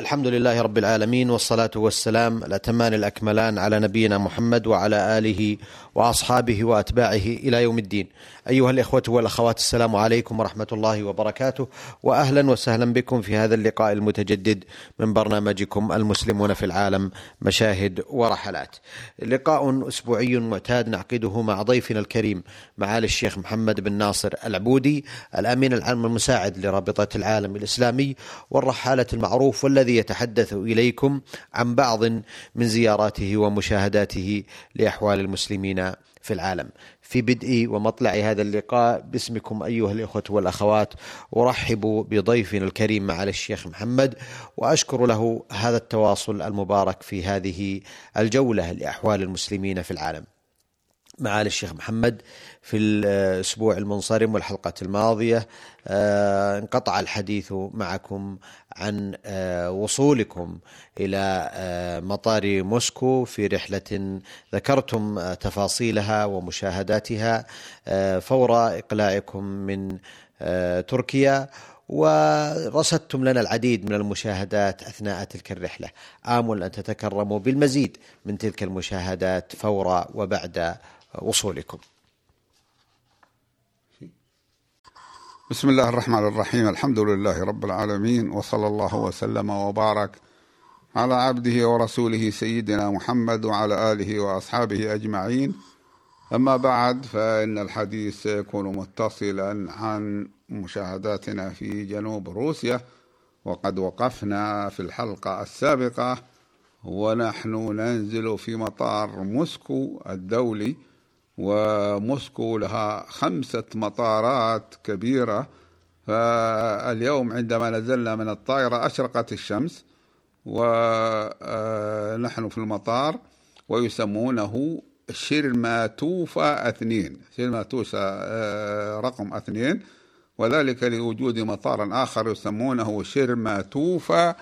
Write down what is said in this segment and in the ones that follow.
الحمد لله رب العالمين والصلاة والسلام الأتمان الأكملان على نبينا محمد وعلى آله وأصحابه وأتباعه إلى يوم الدين. أيها الإخوة والأخوات السلام عليكم ورحمة الله وبركاته وأهلا وسهلا بكم في هذا اللقاء المتجدد من برنامجكم المسلمون في العالم مشاهد ورحلات. لقاء أسبوعي معتاد نعقده مع ضيفنا الكريم معالي الشيخ محمد بن ناصر العبودي الأمين العام المساعد لرابطة العالم الإسلامي والرحالة المعروف والذي يتحدث إليكم عن بعض من زياراته ومشاهداته لأحوال المسلمين في العالم. في بدء ومطلع هذا اللقاء باسمكم أيها الإخوة والأخوات أرحب بضيفنا الكريم معالي الشيخ محمد وأشكر له هذا التواصل المبارك في هذه الجولة لأحوال المسلمين في العالم. معالي الشيخ محمد في الأسبوع المنصرم والحلقة الماضية آه، انقطع الحديث معكم عن آه، وصولكم إلى آه، مطار موسكو في رحلة ذكرتم تفاصيلها ومشاهداتها فور إقلاعكم من تركيا ورصدتم لنا العديد من المشاهدات أثناء تلك الرحلة، آمل أن تتكرموا بالمزيد من تلك المشاهدات فور وبعد وصولكم. بسم الله الرحمن الرحيم الحمد لله رب العالمين وصلى الله وسلم وبارك على عبده ورسوله سيدنا محمد وعلى اله واصحابه اجمعين اما بعد فان الحديث سيكون متصلا عن مشاهداتنا في جنوب روسيا وقد وقفنا في الحلقة السابقه ونحن ننزل في مطار موسكو الدولي وموسكو لها خمسة مطارات كبيرة. فاليوم عندما نزلنا من الطائرة أشرقت الشمس ونحن في المطار ويسمونه شرماتوفا اثنين. شرماتوفا آه، رقم اثنين. وذلك لوجود مطار آخر يسمونه شرماتوفا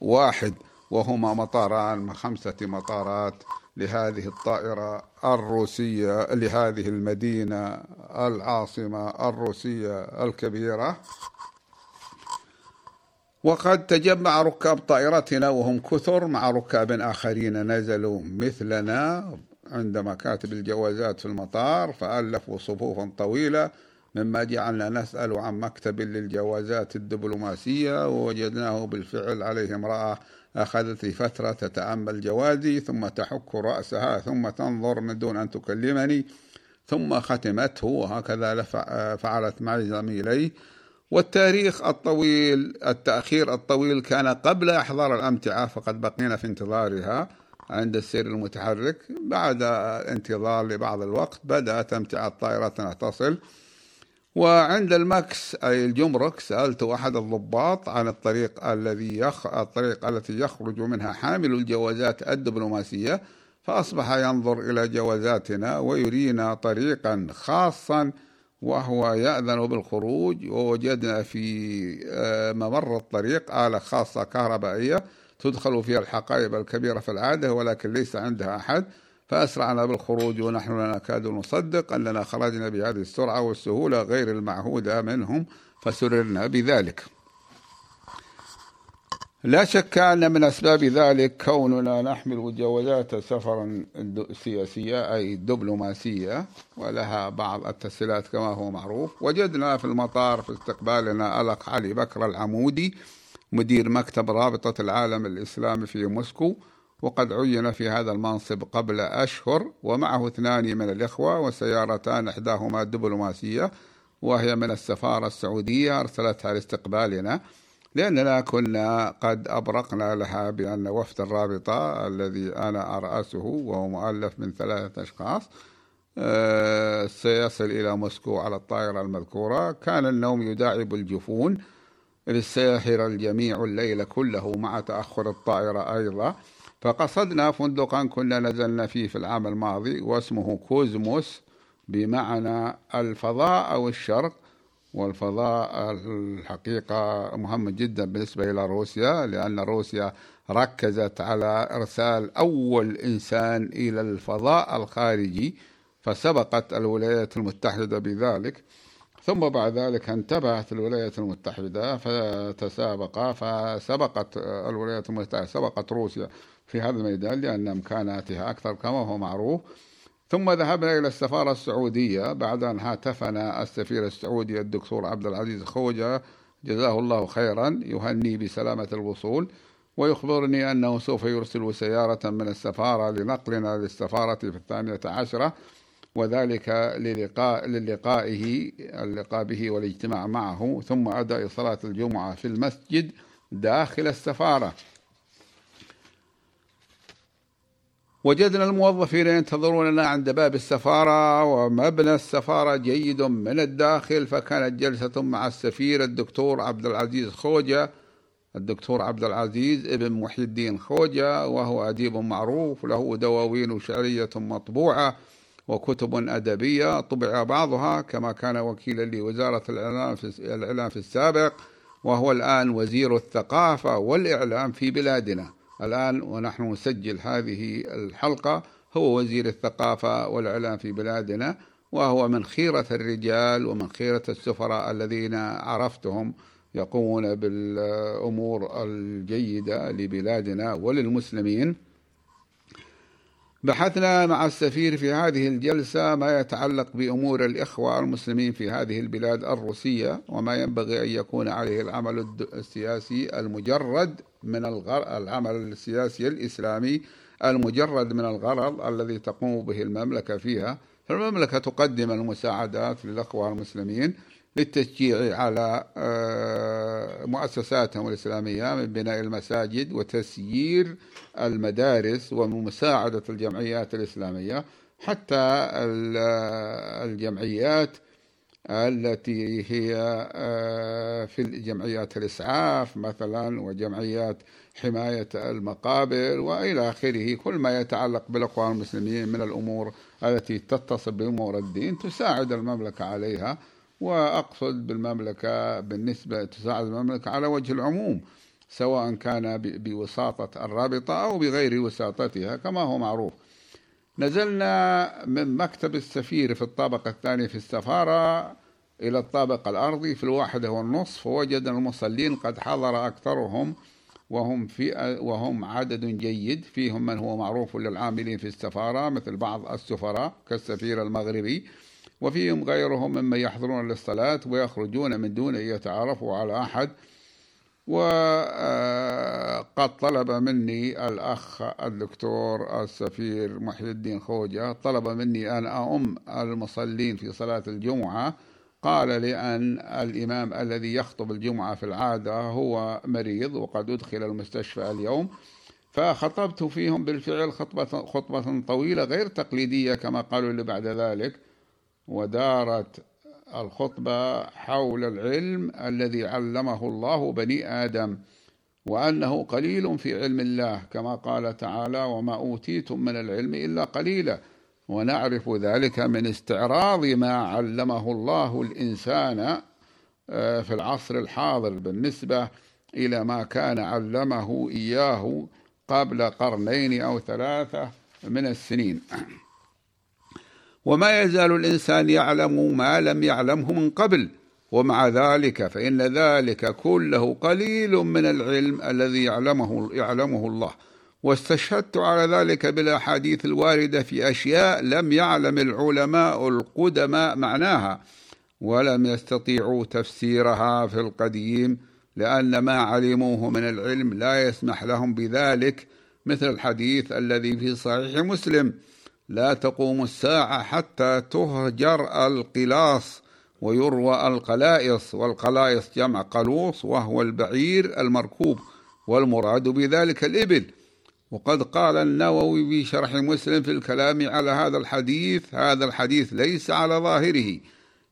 واحد. وهما مطاران من خمسة مطارات لهذه الطائرة الروسية لهذه المدينة العاصمة الروسية الكبيرة. وقد تجمع ركاب طائرتنا وهم كثر مع ركاب آخرين نزلوا مثلنا عند مكاتب الجوازات في المطار فألفوا صفوفا طويلة مما جعلنا نسأل عن مكتب للجوازات الدبلوماسية ووجدناه بالفعل عليه امرأة أخذت لي فترة تتأمل جوازي ثم تحك رأسها ثم تنظر من دون أن تكلمني ثم ختمته وهكذا فعلت معي زميلي. والتاريخ الطويل التأخير الطويل كان قبل إحضار الأمتعة فقد بقينا في انتظارها عند السير المتحرك. بعد انتظار لبعض الوقت بدأت أمتعة طائرتنا تصل وعند المكس أي الجمرك سألت أحد الضباط عن الطريق الذي يخ... الطريق التي يخرج منها حامل الجوازات الدبلوماسية فأصبح ينظر إلى جوازاتنا ويرينا طريقا خاصا وهو يأذن بالخروج ووجدنا في آه، ممر الطريق آلة خاصة كهربائية تدخل فيها الحقائب الكبيرة في العادة ولكن ليس عندها أحد. فأسرعنا بالخروج ونحن لا نكاد نصدق أننا خرجنا بهذه السرعة والسهولة غير المعهودة منهم فسررنا بذلك. لا شك أن من أسباب ذلك كوننا نحمل جوازات سفرا سياسية أي دبلوماسية ولها بعض التسهيلات كما هو معروف. وجدنا في المطار في استقبالنا ألق علي بكر العمودي مدير مكتب رابطة العالم الإسلامي في موسكو. وقد عين في هذا المنصب قبل أشهر ومعه اثنان من الإخوة وسيارتان إحداهما دبلوماسية وهي من السفارة السعودية أرسلتها لاستقبالنا. لأننا كنا قد أبرقنا لها بأن وفد الرابطة الذي أنا أرأسه وهو مؤلف من ثلاثة أشخاص. آه، سيصل إلى موسكو على الطائرة المذكورة. كان النوم يداعب الجفون سيحر الجميع الليل كله مع تأخر الطائرة أيضا. فقصدنا فندقا كنا نزلنا فيه في العام الماضي واسمه كوزموس بمعنى الفضاء أو الشرق والفضاء الحقيقة مهم جدا بالنسبة إلى روسيا لأن روسيا ركزت على إرسال أول إنسان إلى الفضاء الخارجي فسبقت الولايات المتحدة بذلك. ثم بعد ذلك انتبهت الولايات المتحدة فتسابق فسبقت الولايات المتحدة سبقت روسيا في هذا الميدان لأن إمكاناتها أكثر كما هو معروف. ثم ذهبنا إلى السفارة السعودية. بعد أن هاتفنا السفير السعودي الدكتور عبد العزيز خوجة جزاه الله خيرا يهني بسلامة الوصول ويخبرني أنه سوف يرسل سيارة من السفارة لنقلنا للسفارة في الثامنة عشرة. وذلك للقاء للقائه اللقاء به والاجتماع معه ثم أداء صلاة الجمعة في المسجد داخل السفارة. وجدنا الموظفين ينتظروننا عند باب السفارة ومبنى السفارة جيد من الداخل فكانت جلسة مع السفير الدكتور عبد العزيز خوجة. الدكتور عبد العزيز ابن محي الدين خوجة وهو أديب معروف له دواوين شعرية مطبوعة. وكتب أدبية طبع بعضها كما كان وكيلا لوزارة الإعلام في, الإعلام في السابق وهو الآن وزير الثقافة والإعلام في بلادنا. الآن ونحن نسجل هذه الحلقة هو وزير الثقافة والإعلام في بلادنا وهو من خيرة الرجال ومن خيرة السفراء الذين عرفتهم يقومون بالأمور الجيدة لبلادنا وللمسلمين. بحثنا مع السفير في هذه الجلسة ما يتعلق بأمور الإخوة المسلمين في هذه البلاد الروسية وما ينبغي أن يكون عليه العمل السياسي المجرد من. العمل السياسي الإسلامي المجرد من الغرض الذي تقوم به المملكة فيها فالمملكة تقدم المساعدات للأخوة المسلمين للتشجيع على آه، مؤسساتهم الإسلامية من بناء المساجد وتسيير المدارس ومساعدة الجمعيات الإسلامية حتى الجمعيات التي هي آه، في جمعيات الإسعاف مثلا وجمعيات حماية المقابر وإلى آخره. كل ما يتعلق بالأقوام المسلمين من الأمور التي تتصل بأمور الدين تساعد المملكة عليها وأقصد بالمملكة بالنسبة تساعد المملكة على وجه العموم سواء كان بوساطة الرابطة أو بغير وساطتها كما هو معروف. نزلنا من مكتب السفير في الطابق الثاني في السفارة إلى الطابق الأرضي في الواحدة والنصف ووجد المصلين قد حضر أكثرهم وهم في وهم عدد جيد فيهم من هو معروف للعاملين في السفارة مثل بعض السفراء كالسفير المغربي. وفيهم غيرهم ممن يحضرون للصلاة ويخرجون من دون أن يتعرفوا على أحد. وقد طلب مني الأخ الدكتور السفير محي الدين خوجة طلب مني أن أؤم المصلين في صلاة الجمعة. قال لأن الإمام الذي يخطب الجمعة في العادة هو مريض وقد أدخل المستشفى اليوم. فخطبت فيهم بالفعل خطبة, خطبة طويلة غير تقليدية كما قالوا لي بعد ذلك. ودارت الخطبة حول العلم الذي علمه الله بني آدم وأنه قليل في علم الله كما قال تعالى وما أوتيتم من العلم إلا قليلا ونعرف ذلك من استعراض ما علمه الله الإنسان آه، في العصر الحاضر بالنسبة إلى ما كان علمه إياه قبل قرنين أو ثلاثة من السنين. وما يزال الإنسان يعلم ما لم يعلمه من قبل. ومع ذلك فإن ذلك كله قليل من العلم الذي يعلمه يعلمه الله. واستشهدت على ذلك بالأحاديث الواردة في أشياء لم يعلم العلماء القدماء معناها ولم يستطيعوا تفسيرها في القديم لأن ما علموه من العلم لا يسمح لهم بذلك مثل الحديث الذي في صحيح مسلم. لا تقوم الساعة حتى تهجر القلاص ويروى القلائص والقلائص جمع قلوص وهو البعير المركوب والمراد بذلك الإبل. وقد قال النووي في شرح مسلم في الكلام على هذا الحديث هذا الحديث ليس على ظاهره.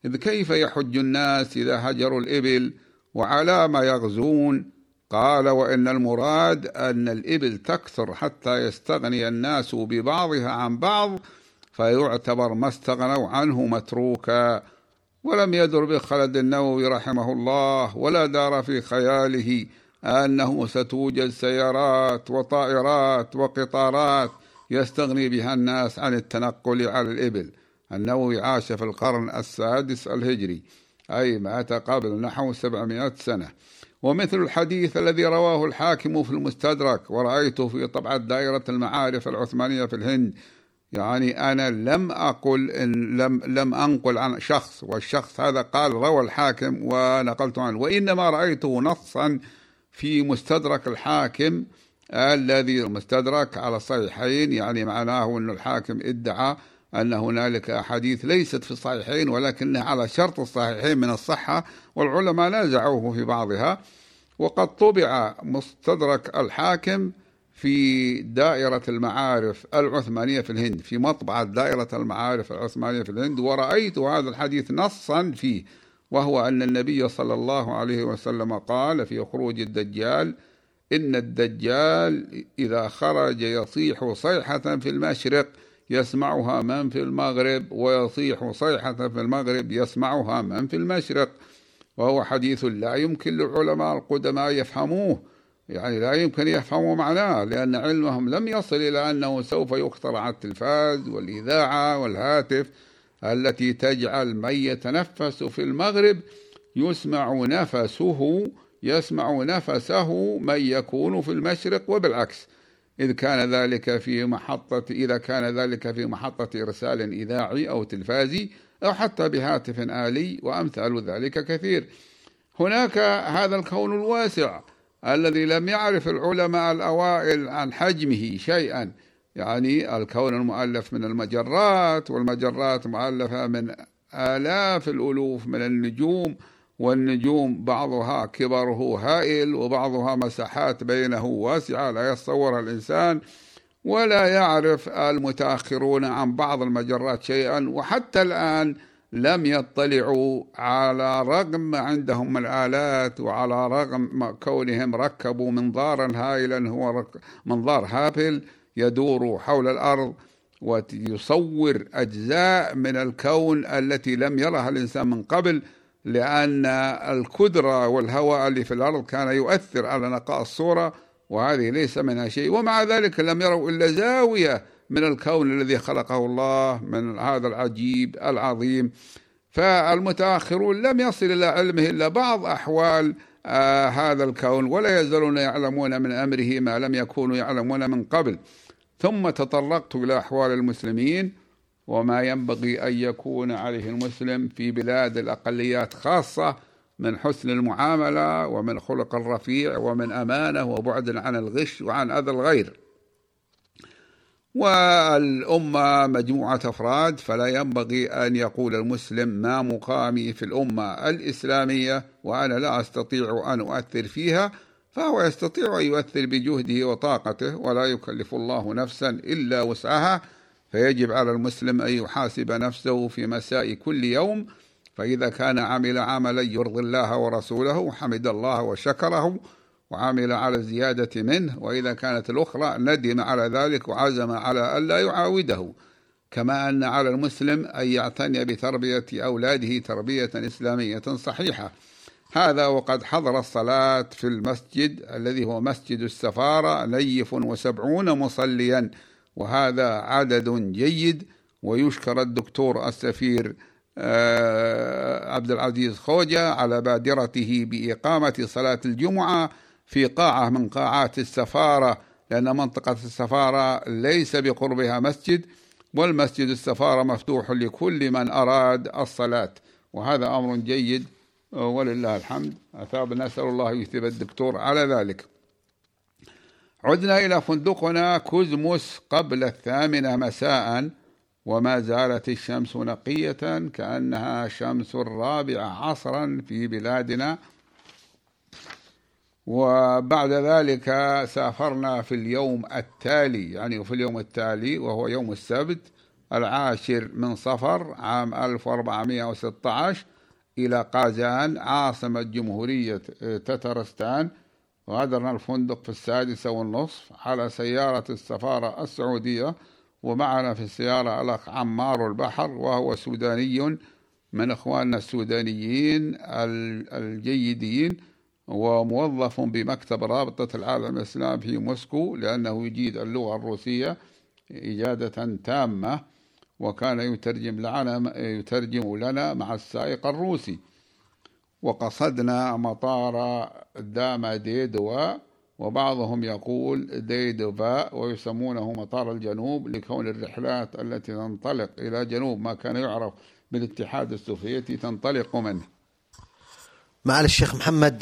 إذ كيف يحج الناس إذا هجروا الإبل؟ وعلى ما يغزون؟ قال وإن المراد أن الإبل تكثر حتى يستغني الناس ببعضها عن بعض فيعتبر ما استغنوا عنه متروكا. ولم يدر بخلد النووي رحمه الله ولا دار في خياله أنه ستوجد سيارات وطائرات وقطارات يستغني بها الناس عن التنقل على الإبل. النووي عاش في القرن السادس الهجري أي مات قبل نحو سبعمائة سنة. ومثل الحديث الذي رواه الحاكم في المستدرك ورأيته في طبعة دائرة المعارف العثمانية في الهند. يعني أنا لم أقل إن لم لم أنقل عن شخص والشخص هذا قال روى الحاكم ونقلت عنه. وإنما رأيته نصا في مستدرك الحاكم الذي المستدرك على الصحيحين يعني معناه أن الحاكم ادعى أن هنالك أحاديث ليست في الصحيحين ولكنها على شرط الصحيحين من الصحة والعلماء نازعوه في بعضها وقد طبع مستدرك الحاكم في دائرة المعارف العثمانية في الهند في مطبعة دائرة المعارف العثمانية في الهند ورأيت هذا الحديث نصا فيه وهو أن النبي صلى الله عليه وسلم قال في خروج الدجال إن الدجال إذا خرج يصيح صيحة في المشرق يسمعها من في المغرب ويصيح صيحة في المغرب يسمعها من في المشرق. وهو حديث لا يمكن للعلماء القدماء يفهموه. يعني لا يمكن يفهموا معناه لأن علمهم لم يصل إلى أنه سوف يخترع التلفاز والإذاعة والهاتف التي تجعل من يتنفس في المغرب يسمع نفسه يسمع نفسه من يكون في المشرق وبالعكس. إذ كان ذلك في محطة إذا كان ذلك في محطة إرسال إذاعي أو تلفازي أو حتى بهاتف آلي وأمثال ذلك كثير. هناك هذا الكون الواسع الذي لم يعرف العلماء الأوائل عن حجمه شيئا. يعني الكون المؤلف من المجرات والمجرات مؤلفة من آلاف الألوف من النجوم والنجوم بعضها كبره هائل وبعضها مساحات بينه واسعة لا يتصورها الإنسان ولا يعرف المتأخرون عن بعض المجرات شيئا وحتى الآن لم يطلعوا على رغم عندهم الآلات وعلى رغم كونهم ركبوا منظارا هائلا هو منظار هابل يدور حول الأرض ويصور أجزاء من الكون التي لم يرها الإنسان من قبل لأن الكدرة والهواء اللي في الأرض كان يؤثر على نقاء الصورة وهذه ليس منها شيء. ومع ذلك لم يروا إلا زاوية من الكون الذي خلقه الله من هذا العجيب العظيم. فالمتأخرون لم يصل إلى علمه إلا بعض أحوال آه هذا الكون ولا يزالون يعلمون من أمره ما لم يكونوا يعلمون من قبل. ثم تطرقت إلى أحوال المسلمين. وما ينبغي أن يكون عليه المسلم في بلاد الأقليات خاصة من حسن المعاملة ومن خلق الرفيع ومن أمانة وبعد عن الغش وعن أذى الغير. والأمة مجموعة أفراد فلا ينبغي أن يقول المسلم ما مقامي في الأمة الإسلامية وأنا لا أستطيع أن أؤثر فيها فهو يستطيع أن يؤثر بجهده وطاقته ولا يكلف الله نفسا إلا وسعها. فيجب على المسلم أن يحاسب نفسه في مساء كل يوم فإذا كان عمل عملا يرضي الله ورسوله حمد الله وشكره وعمل على الزيادة منه وإذا كانت الأخرى ندم على ذلك وعزم على ألا يعاوده. كما أن على المسلم أن يعتني بتربية أولاده تربية إسلامية صحيحة. هذا وقد حضر الصلاة في المسجد الذي هو مسجد السفارة نيف وسبعون مصليا. وهذا عدد جيد ويشكر الدكتور السفير آه، عبد العزيز خوجة على بادرته بإقامة صلاة الجمعة في قاعة من قاعات السفارة لأن منطقة السفارة ليس بقربها مسجد والمسجد السفارة مفتوح لكل من أراد الصلاة. وهذا أمر جيد ولله الحمد. أثاب نسأل الله يثب الدكتور على ذلك. عدنا إلى فندقنا كوزموس قبل الثامنة مساء وما زالت الشمس نقية كأنها شمس الرابعة عصرا في بلادنا. وبعد ذلك سافرنا في اليوم التالي يعني في اليوم التالي وهو يوم السبت العاشر من صفر عام 1416 إلى قازان عاصمة جمهورية تترستان. غادرنا الفندق في السادسة والنصف على سيارة السفارة السعودية ومعنا في السيارة الأخ عمار البحر وهو سوداني من إخواننا السودانيين الجيدين وموظف بمكتب رابطة العالم الإسلام في موسكو لأنه يجيد اللغة الروسية إجادة تامة وكان يترجم لنا يترجم لنا مع السائق الروسي. وقصدنا مطار داما ديدوا وبعضهم يقول ديدوفا ويسمونه مطار الجنوب لكون الرحلات التي تنطلق إلى جنوب ما كان يعرف بالاتحاد السوفيتي تنطلق منه. معالي الشيخ محمد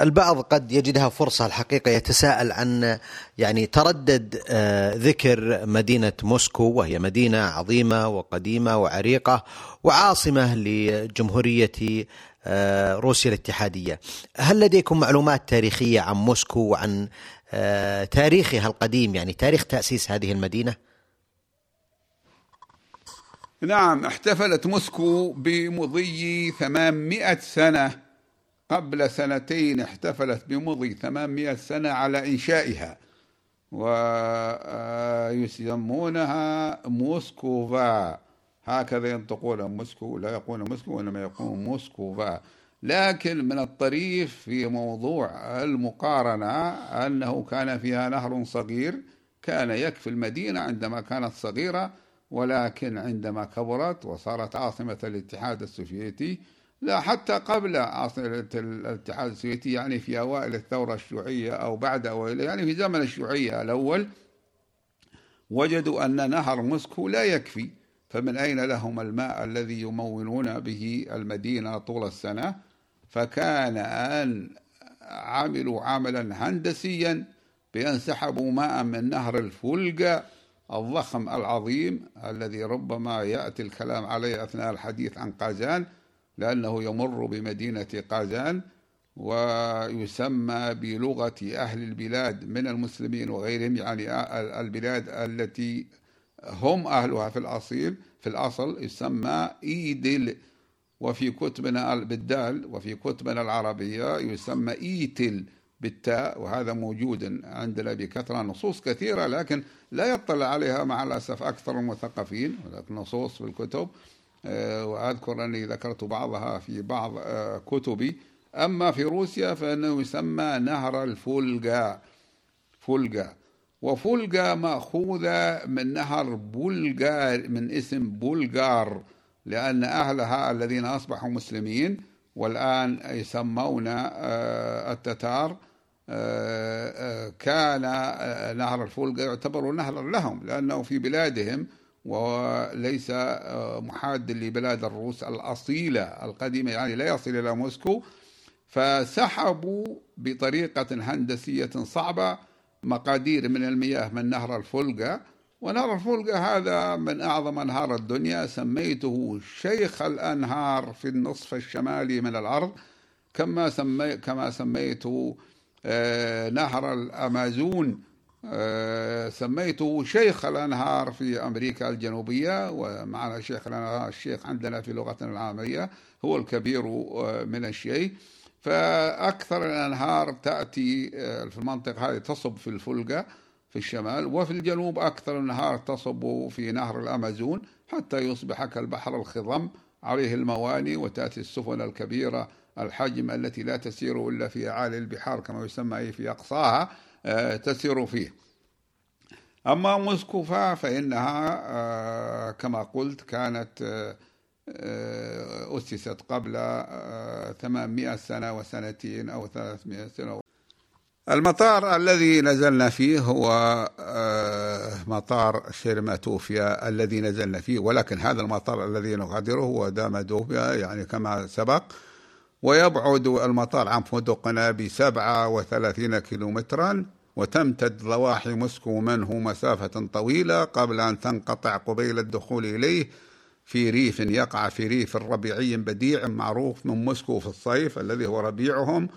البعض قد يجدها فرصة الحقيقة يتساءل عن يعني تردد آه، ذكر مدينة موسكو وهي مدينة عظيمة وقديمة وعريقة وعاصمة لجمهورية روسيا الاتحادية. هل لديكم معلومات تاريخية عن موسكو وعن تاريخها القديم يعني تاريخ تأسيس هذه المدينة؟ نعم احتفلت موسكو بمضي 800 سنة. قبل سنتين احتفلت بمضي 800 سنة على إنشائها. ويسمونها موسكوفا. هكذا ينطقون موسكو لا يقولون موسكو وإنما يقولون موسكوفا. لكن من الطريف في موضوع المقارنة أنه كان فيها نهر صغير كان يكفي المدينة عندما كانت صغيرة ولكن عندما كبرت وصارت عاصمة الاتحاد السوفيتي لا حتى قبل عاصمة الاتحاد السوفيتي يعني في أوائل الثورة الشيوعية أو بعد أوائل يعني في زمن الشيوعية الأول وجدوا أن نهر موسكو لا يكفي. فمن أين لهم الماء الذي يمولون به المدينة طول السنة؟ فكان أن عملوا عملا هندسيا بأن سحبوا ماء من نهر الفولجا الضخم العظيم الذي ربما يأتي الكلام عليه أثناء الحديث عن قازان لأنه يمر بمدينة قازان ويسمى بلغة أهل البلاد من المسلمين وغيرهم يعني البلاد التي هم أهلها في الأصيل في الأصل يسمى إيدل وفي كتبنا بالدال وفي كتبنا العربية يسمى إيتل بالتاء وهذا موجود عندنا بكثرة نصوص كثيرة لكن لا يطلع عليها مع الأسف أكثر المثقفين نصوص في الكتب. آه، وأذكر أني ذكرت بعضها في بعض آه، كتبي. أما في روسيا فإنه يسمى نهر الفولجا فولجا وفولجا مأخوذة من نهر بولغار من اسم بولغار لأن أهلها الذين أصبحوا مسلمين والآن يسمون آه، التتار كان نهر الفولجا يعتبر نهرا لهم لأنه في بلادهم وليس آه، محاد لبلاد الروس الأصيلة القديمة يعني لا يصل إلى موسكو. فسحبوا بطريقة هندسية صعبة مقادير من المياه من نهر الفولجا ونهر الفولجا هذا من أعظم أنهار الدنيا سميته شيخ الأنهار في النصف الشمالي من الأرض كما سمي كما سميته آه، نهر الأمازون آه، سميته شيخ الأنهار في أمريكا الجنوبية ومعنا شيخ الأنهار الشيخ عندنا في لغتنا العامية هو الكبير آه، من الشيء فأكثر الأنهار تأتي آه، في المنطقة هذه تصب في الفلقة في الشمال وفي الجنوب أكثر الأنهار تصب في نهر الأمازون حتى يصبح كالبحر الخضم عليه المواني وتأتي السفن الكبيرة الحجم التي لا تسير إلا في أعالي البحار كما يسمى في أقصاها آه، تسير فيه. أما موسكوفا فإنها آه، كما قلت كانت أسست قبل 800 سنة وسنتين أو 300 سنة. المطار الذي نزلنا فيه هو مطار شيرماتوفيا الذي نزلنا فيه ولكن هذا المطار الذي نغادره هو دامادوفيا يعني كما سبق. ويبعد المطار عن فندقنا بسبعة وثلاثين كيلومترا وتمتد ضواحي موسكو منه مسافة طويلة قبل أن تنقطع قبيل الدخول إليه. في ريف يقع في ريف ربيعي بديع معروف من موسكو في الصيف الذي هو ربيعهم.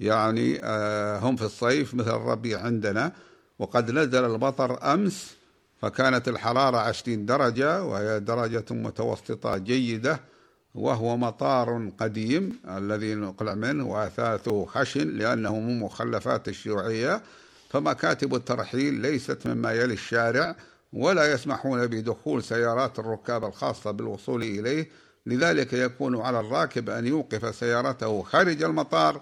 يعني آه، هم في الصيف مثل الربيع عندنا. وقد نزل المطر أمس فكانت الحرارة عشرين درجة وهي درجة متوسطة جيدة وهو مطار قديم الذي نقلع منه وأثاثه خشن لأنه من مخلفات الشيوعية. فمكاتب الترحيل ليست مما يلي الشارع ولا يسمحون بدخول سيارات الركاب الخاصة بالوصول إليه. لذلك يكون على الراكب أن يوقف سيارته خارج المطار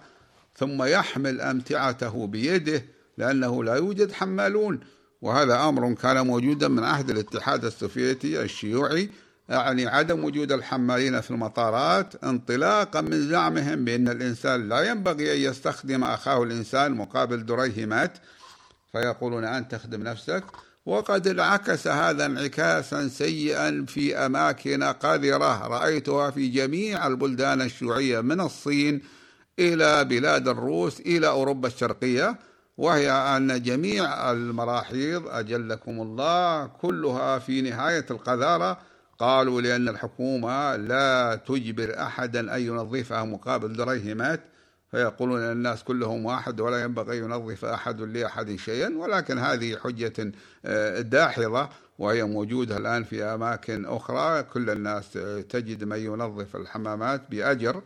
ثم يحمل أمتعته بيده لأنه لا يوجد حمالون. وهذا أمر كان موجودا من عهد الاتحاد السوفيتي الشيوعي يعني عدم وجود الحمالين في المطارات انطلاقا من زعمهم بأن الإنسان لا ينبغي أن يستخدم أخاه الإنسان مقابل دريهمات. فيقولون أنت تخدم نفسك. وقد انعكس هذا انعكاسا سيئا في أماكن قذرة رأيتها في جميع البلدان الشيوعية من الصين إلى بلاد الروس إلى أوروبا الشرقية وهي أن جميع المراحيض أجلكم الله كلها في نهاية القذارة. قالوا لأن الحكومة لا تجبر أحدا أن ينظفها مقابل دريهمات. فيقولون الناس كلهم واحد ولا ينبغي أن ينظف أحد لأحد شيئا ولكن هذه حجة آه، داحضة وهي موجودة الآن في أماكن أخرى. كل الناس تجد من ينظف الحمامات بأجر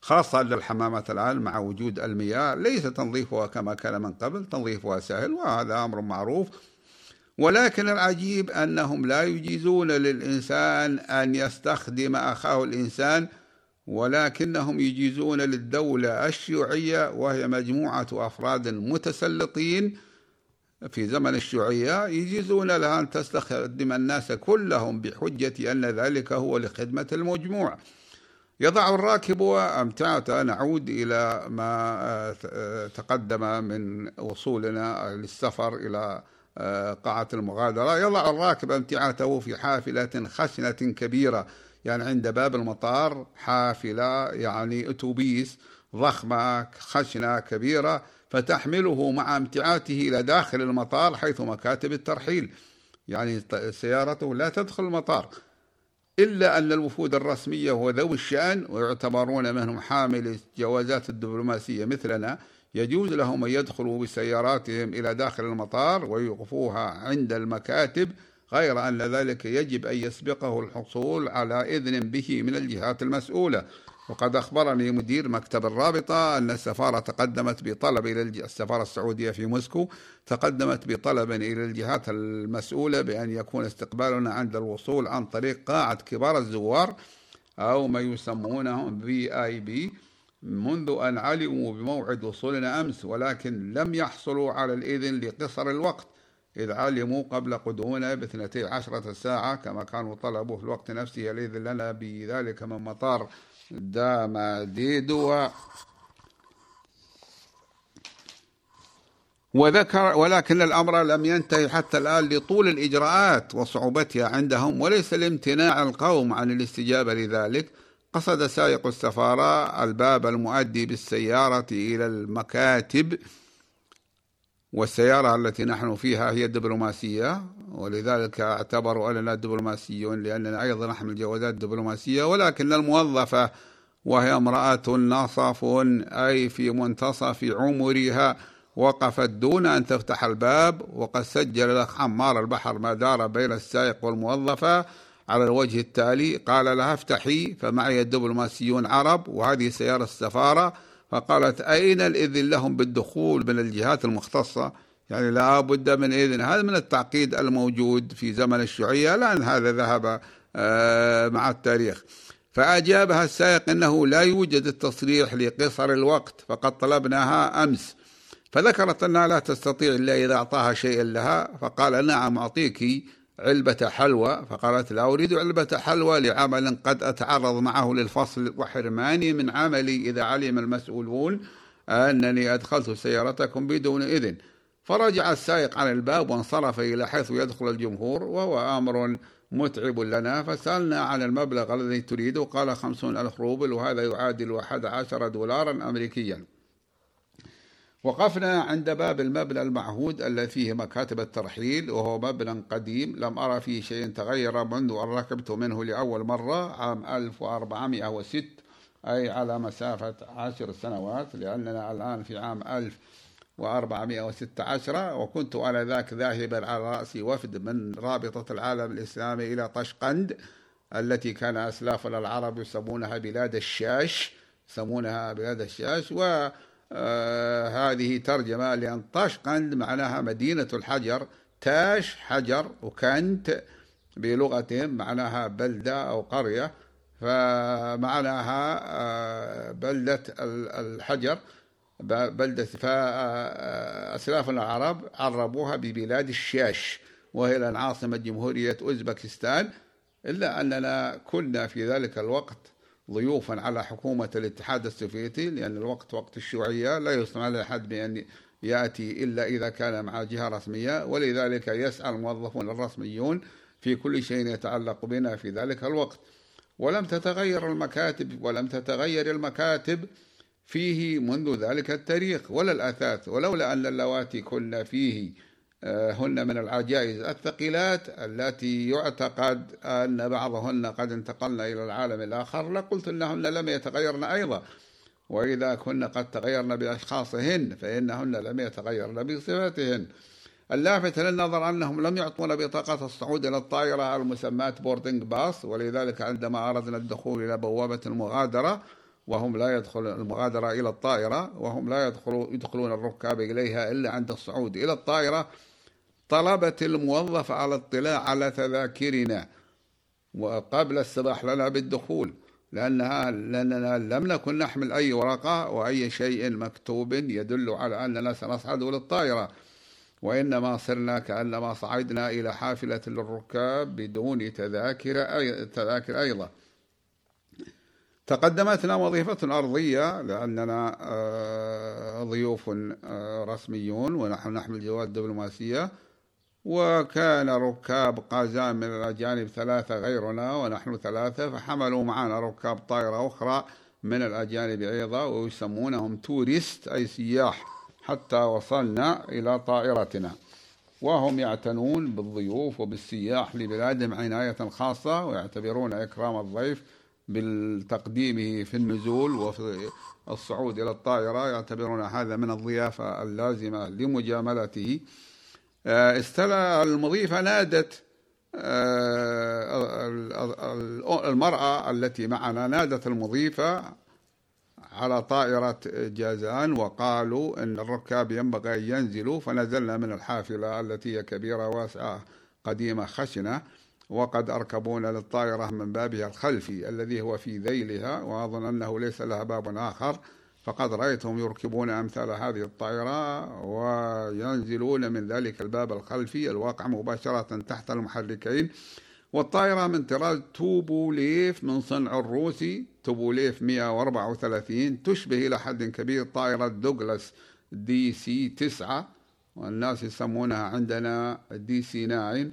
خاصة أن الحمامات الآن مع وجود المياه. ليس تنظيفها كما كان من قبل تنظيفها سهل وهذا أمر معروف. ولكن العجيب أنهم لا يجيزون للإنسان أن يستخدم أخاه الإنسان ولكنهم يجيزون للدولة الشيوعية وهي مجموعة أفراد متسلطين في زمن الشيوعية يجيزون لها أن تستخدم الناس كلهم بحجة أن ذلك هو لخدمة المجموع. يضع الراكب أمتعته نعود إلى ما آه، تقدم من وصولنا للسفر إلى آه، قاعة المغادرة. يضع الراكب أمتعته في حافلة خشنة كبيرة. يعني عند باب المطار حافلة يعني أتوبيس ضخمة خشنة كبيرة فتحمله مع امتعاته إلى داخل المطار حيث مكاتب الترحيل. يعني سيارته لا تدخل المطار. إلا أن الوفود الرسمية وذوي الشأن ويعتبرون منهم حامل جوازات الدبلوماسية مثلنا. يجوز لهم أن يدخلوا بسياراتهم إلى داخل المطار ويوقفوها عند المكاتب غير أن ذلك يجب أن يسبقه الحصول على إذن به من الجهات المسؤولة. وقد أخبرني مدير مكتب الرابطة أن السفارة تقدمت بطلب إلى السفارة السعودية في موسكو تقدمت بطلب إلى الجهات المسؤولة بأن يكون استقبالنا عند الوصول عن طريق قاعة كبار الزوار أو ما يسمونهم في آي بي منذ أن علموا بموعد وصولنا أمس ولكن لم يحصلوا على الإذن لقصر الوقت. إذ علموا قبل قدومنا باثنتي عشرة ساعة كما كانوا طلبوا في الوقت نفسه الإذن لنا بذلك من مطار دام ديدوا وذكر ولكن الأمر لم ينتهي حتى الآن لطول الإجراءات وصعوبتها عندهم وليس لامتناع القوم عن الاستجابة لذلك. قصد سائق السفارة الباب المؤدي بالسيارة إلى المكاتب والسيارة التي نحن فيها هي الدبلوماسية ولذلك اعتبروا أننا دبلوماسيون لأننا أيضا نحمل جوازات دبلوماسية ولكن الموظفة وهي امرأة ناصف أي في منتصف عمرها وقفت دون أن تفتح الباب وقد سجل لك حمار البحر ما دار بين السائق والموظفة على الوجه التالي قال لها افتحي فمعي الدبلوماسيون عرب وهذه سيارة السفارة. فقالت أين الإذن لهم بالدخول من الجهات المختصة؟ يعني لا بد من إذن. هذا من التعقيد الموجود في زمن الشيوعية. لأن هذا ذهب آه، مع التاريخ. فأجابها السائق أنه لا يوجد التصريح لقصر الوقت فقد طلبناها أمس. فذكرت أنها لا تستطيع إلا إذا أعطاها شيئا لها فقال نعم أعطيك. علبة حلوى فقالت لا أريد علبة حلوى لعمل قد أتعرض معه للفصل وحرماني من عملي إذا علم المسؤولون أنني أدخلت سيارتكم بدون إذن. فرجع السائق عن الباب وانصرف إلى حيث يدخل الجمهور وهو أمر متعب لنا. فسألنا عن المبلغ الذي تريده قال خمسون ألف روبل وهذا يعادل أحد عشر دولارا أمريكيا. وقفنا عند باب المبنى المعهود الذي فيه مكاتب الترحيل وهو مبنى قديم لم أرى فيه شيء تغير منذ أن ركبت منه لأول مرة عام 1406 أي على مسافة عشر سنوات لأننا الآن في عام 1416 وكنت على ذاك ذاهبا على رأسي وفد من رابطة العالم الإسلامي إلى طشقند التي كان أسلافنا العرب يسمونها بلاد الشاش يسمونها بلاد الشاش و آه هذه ترجمة لأن طشقند معناها مدينة الحجر. تاش حجر وكنت بلغتهم معناها بلدة أو قرية فمعناها آه بلدة الحجر بلدة فأسلافنا العرب عربوها ببلاد الشاش وهي الآن عاصمة جمهورية أوزبكستان. إلا أننا كنا في ذلك الوقت ضيوفا على حكومة الاتحاد السوفيتي لأن الوقت وقت الشيوعية لا يسمح لأحد بأن يأتي إلا إذا كان مع جهة رسمية ولذلك يسعى الموظفون الرسميون في كل شيء يتعلق بنا في ذلك الوقت. ولم تتغير المكاتب ولم تتغير المكاتب فيه منذ ذلك التاريخ ولا الأثاث ولولا أن اللواتي كنا فيه هن من العجائز الثقيلات التي يعتقد أن بعضهن قد انتقلن إلى العالم الآخر. لقلت أنهن لم يتغيرن أيضا. وإذا كنا قد تغيرن بأشخاصهن فإنهن لم يتغيرن بصفاتهن. اللافت للنظر أنهم لم يعطون بطاقة الصعود إلى الطائرة المسماة بوردنج باص ولذلك عندما أردنا الدخول إلى بوابة المغادرة وهم لا يدخل المغادرة إلى الطائرة وهم لا يدخلون يدخلون الركاب إليها إلا عند الصعود إلى الطائرة طلبت الموظف على اطلاع على تذاكرنا وقبل السماح لنا بالدخول لأنها لأننا لم نكن نحمل أي ورقة وأي شيء مكتوب يدل على أننا سنصعد للطائرة وإنما صرنا كأنما صعدنا إلى حافلة للركاب بدون تذاكر أي تذاكر أيضا. تقدمتنا وظيفة أرضية لأننا آه، ضيوف آه، رسميون ونحن نحمل جواد دبلوماسية وكان ركاب قازان من الأجانب ثلاثة غيرنا ونحن ثلاثة فحملوا معنا ركاب طائرة أخرى من الأجانب أيضا ويسمونهم توريست أي سياح حتى وصلنا إلى طائرتنا. وهم يعتنون بالضيوف وبالسياح لبلادهم عناية خاصة ويعتبرون إكرام الضيف بالتقديمه في النزول وفي الصعود إلى الطائرة. يعتبرون هذا من الضيافة اللازمة لمجاملته. استلى المضيفة نادت آه، المرأة التي معنا نادت المضيفة على طائرة جازان وقالوا أن الركاب ينبغي أن ينزلوا فنزلنا من الحافلة التي هي كبيرة واسعة قديمة خشنة وقد أركبونا للطائرة من بابها الخلفي الذي هو في ذيلها وأظن أنه ليس لها باب آخر. فقد رأيتهم يركبون أمثال هذه الطائرة وينزلون من ذلك الباب الخلفي الواقع مباشرة تحت المحركين. والطائرة من طراز توبوليف من صنع الروسي توبوليف 134 تشبه إلى حد كبير طائرة دوغلاس دي سي 9 والناس يسمونها عندنا دي سي 9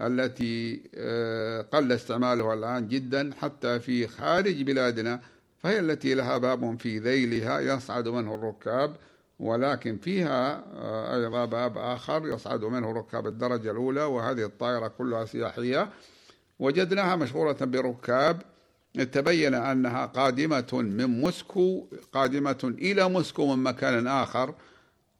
التي آه، قل استعمالها الآن جدا حتى في خارج بلادنا فهي التي لها باب في ذيلها يصعد منه الركاب ولكن فيها آه، أيضا باب آخر يصعد منه ركاب الدرجة الأولى وهذه الطائرة كلها سياحية. وجدناها مشغولة بركاب تبين أنها قادمة من موسكو قادمة إلى موسكو من مكان آخر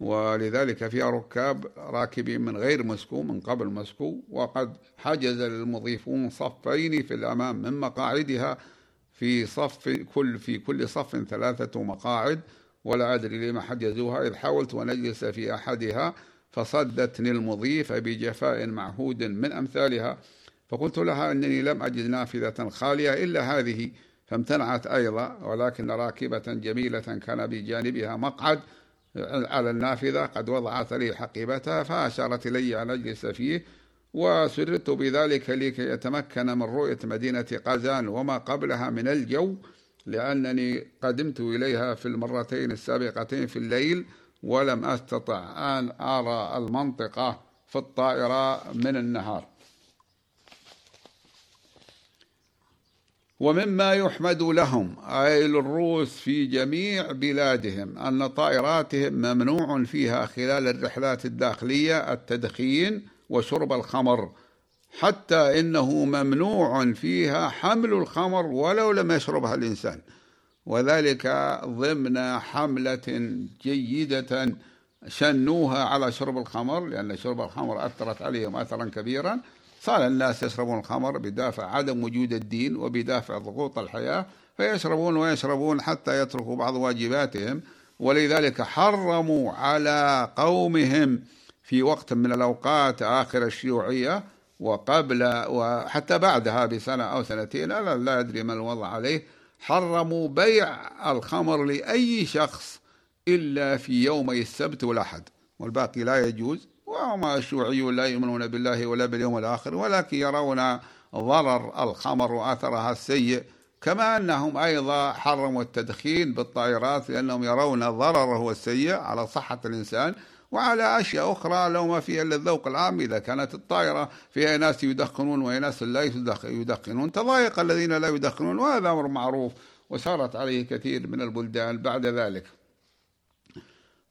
ولذلك فيها ركاب راكبين من غير موسكو من قبل موسكو. وقد حجز المضيفون صفين في الأمام من مقاعدها في صف كل في كل صف ثلاثة مقاعد ولا أدري لما حجزوها إذ حاولت أن أجلس في أحدها فصدتني المضيفة بجفاء معهود من أمثالها. فقلت لها أنني لم أجد نافذة خالية إلا هذه فامتنعت أيضا. ولكن راكبة جميلة كان بجانبها مقعد على النافذة قد وضعت لي حقيبتها فأشارت إلي أن أجلس فيه. وسررت بذلك لكي يتمكن من رؤية مدينة قازان وما قبلها من الجو لأنني قدمت إليها في المرتين السابقتين في الليل ولم أستطع أن أرى المنطقة في الطائرة من النهار. ومما يحمد لهم أي للروس في جميع بلادهم أن طائراتهم ممنوع فيها خلال الرحلات الداخلية التدخين وشرب الخمر حتى إنه ممنوع فيها حمل الخمر ولو لم يشربها الإنسان. وذلك ضمن حملة جيدة شنوها على شرب الخمر لأن شرب الخمر أثرت عليهم أثرا كبيرا. صار الناس يشربون الخمر بدافع عدم وجود الدين وبدافع ضغوط الحياة فيشربون ويشربون حتى يتركوا بعض واجباتهم. ولذلك حرموا على قومهم في وقت من الأوقات آخر الشيوعية وقبل وحتى بعدها بسنة أو سنتين أنا لا أدري ما الوضع عليه. حرموا بيع الخمر لأي شخص إلا في يومي السبت والأحد والباقي لا يجوز. وهم الشيوعيون لا يؤمنون بالله ولا باليوم الآخر ولكن يرون ضرر الخمر وأثرها السيء. كما أنهم أيضا حرموا التدخين بالطائرات لأنهم يرون ضرره السيء على صحة الإنسان. وعلى أشياء أخرى لو ما فيها إلا الذوق العام إذا كانت الطائرة فيها ناس يدخنون وناس لا يدخنون. تضايق الذين لا يدخنون وهذا أمر معروف وسارت عليه كثير من البلدان بعد ذلك.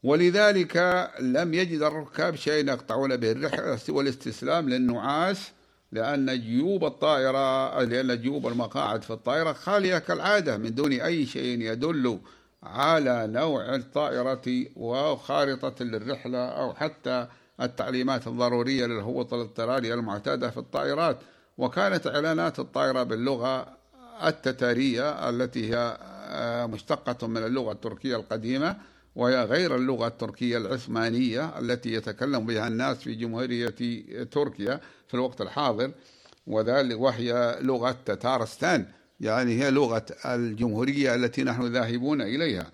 ولذلك لم يجد الركاب شيء يقطعون به الرحلة سوى الاستسلام للنعاس لأن جيوب الطائرة لأن جيوب المقاعد في الطائرة خالية كالعادة من دون أي شيء يدل على نوع الطائرة وخارطة للرحلة أو حتى التعليمات الضرورية للهبوط الاضطراري المعتادة في الطائرات. وكانت إعلانات الطائرة باللغة التتارية التي هي آه، مشتقة من اللغة التركية القديمة وهي غير اللغة التركية العثمانية التي يتكلم بها الناس في جمهورية تركيا في الوقت الحاضر وذلك وهي لغة تتارستان. يعني هي لغة الجمهورية التي نحن ذاهبون إليها.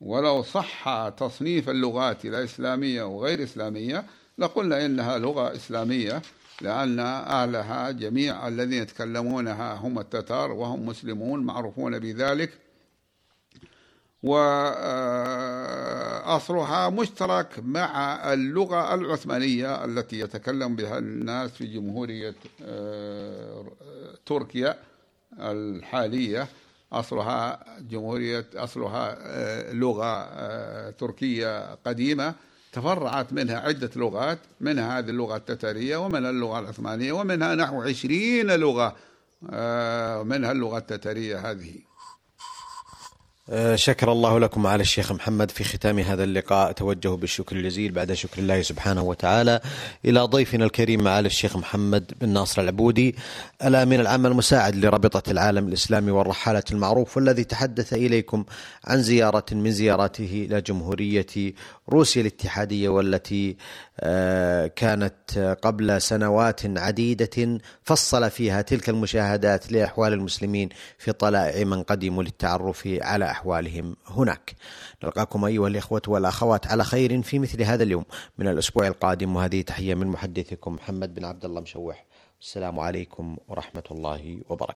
ولو صح تصنيف اللغات إلى إسلامية وغير إسلامية لقلنا إنها لغة إسلامية لأن أهلها جميع الذين يتكلمونها هم التتار وهم مسلمون معروفون بذلك. وأصلها مشترك مع اللغة العثمانية التي يتكلم بها الناس في جمهورية آه، تركيا. الحالية أصلها جمهورية أصلها آه، لغة آه، تركية قديمة تفرعت منها عدة لغات منها هذه اللغة التتارية ومنها اللغة العثمانية ومنها نحو عشرين لغة منها اللغة التتارية هذه. آه، شكر الله لكم على الشيخ محمد في ختام هذا اللقاء. توجه بالشكر الجزيل بعد شكر الله سبحانه وتعالى إلى ضيفنا الكريم معالي الشيخ محمد بن ناصر العبودي الأمين العام المساعد لرابطة العالم الإسلامي والرحالة المعروف والذي تحدث إليكم عن زيارة من زياراته إلى جمهورية روسيا الاتحادية والتي آه، كانت قبل سنوات عديدة فصل فيها تلك المشاهدات لأحوال المسلمين في طلائع من قدموا للتعرف على أحوالهم هناك. نلقاكم أيها الإخوة والأخوات على خير في مثل هذا اليوم من الأسبوع القادم وهذه تحية من محدثكم محمد بن عبد الله مشوح. السلام عليكم ورحمة الله وبركاته.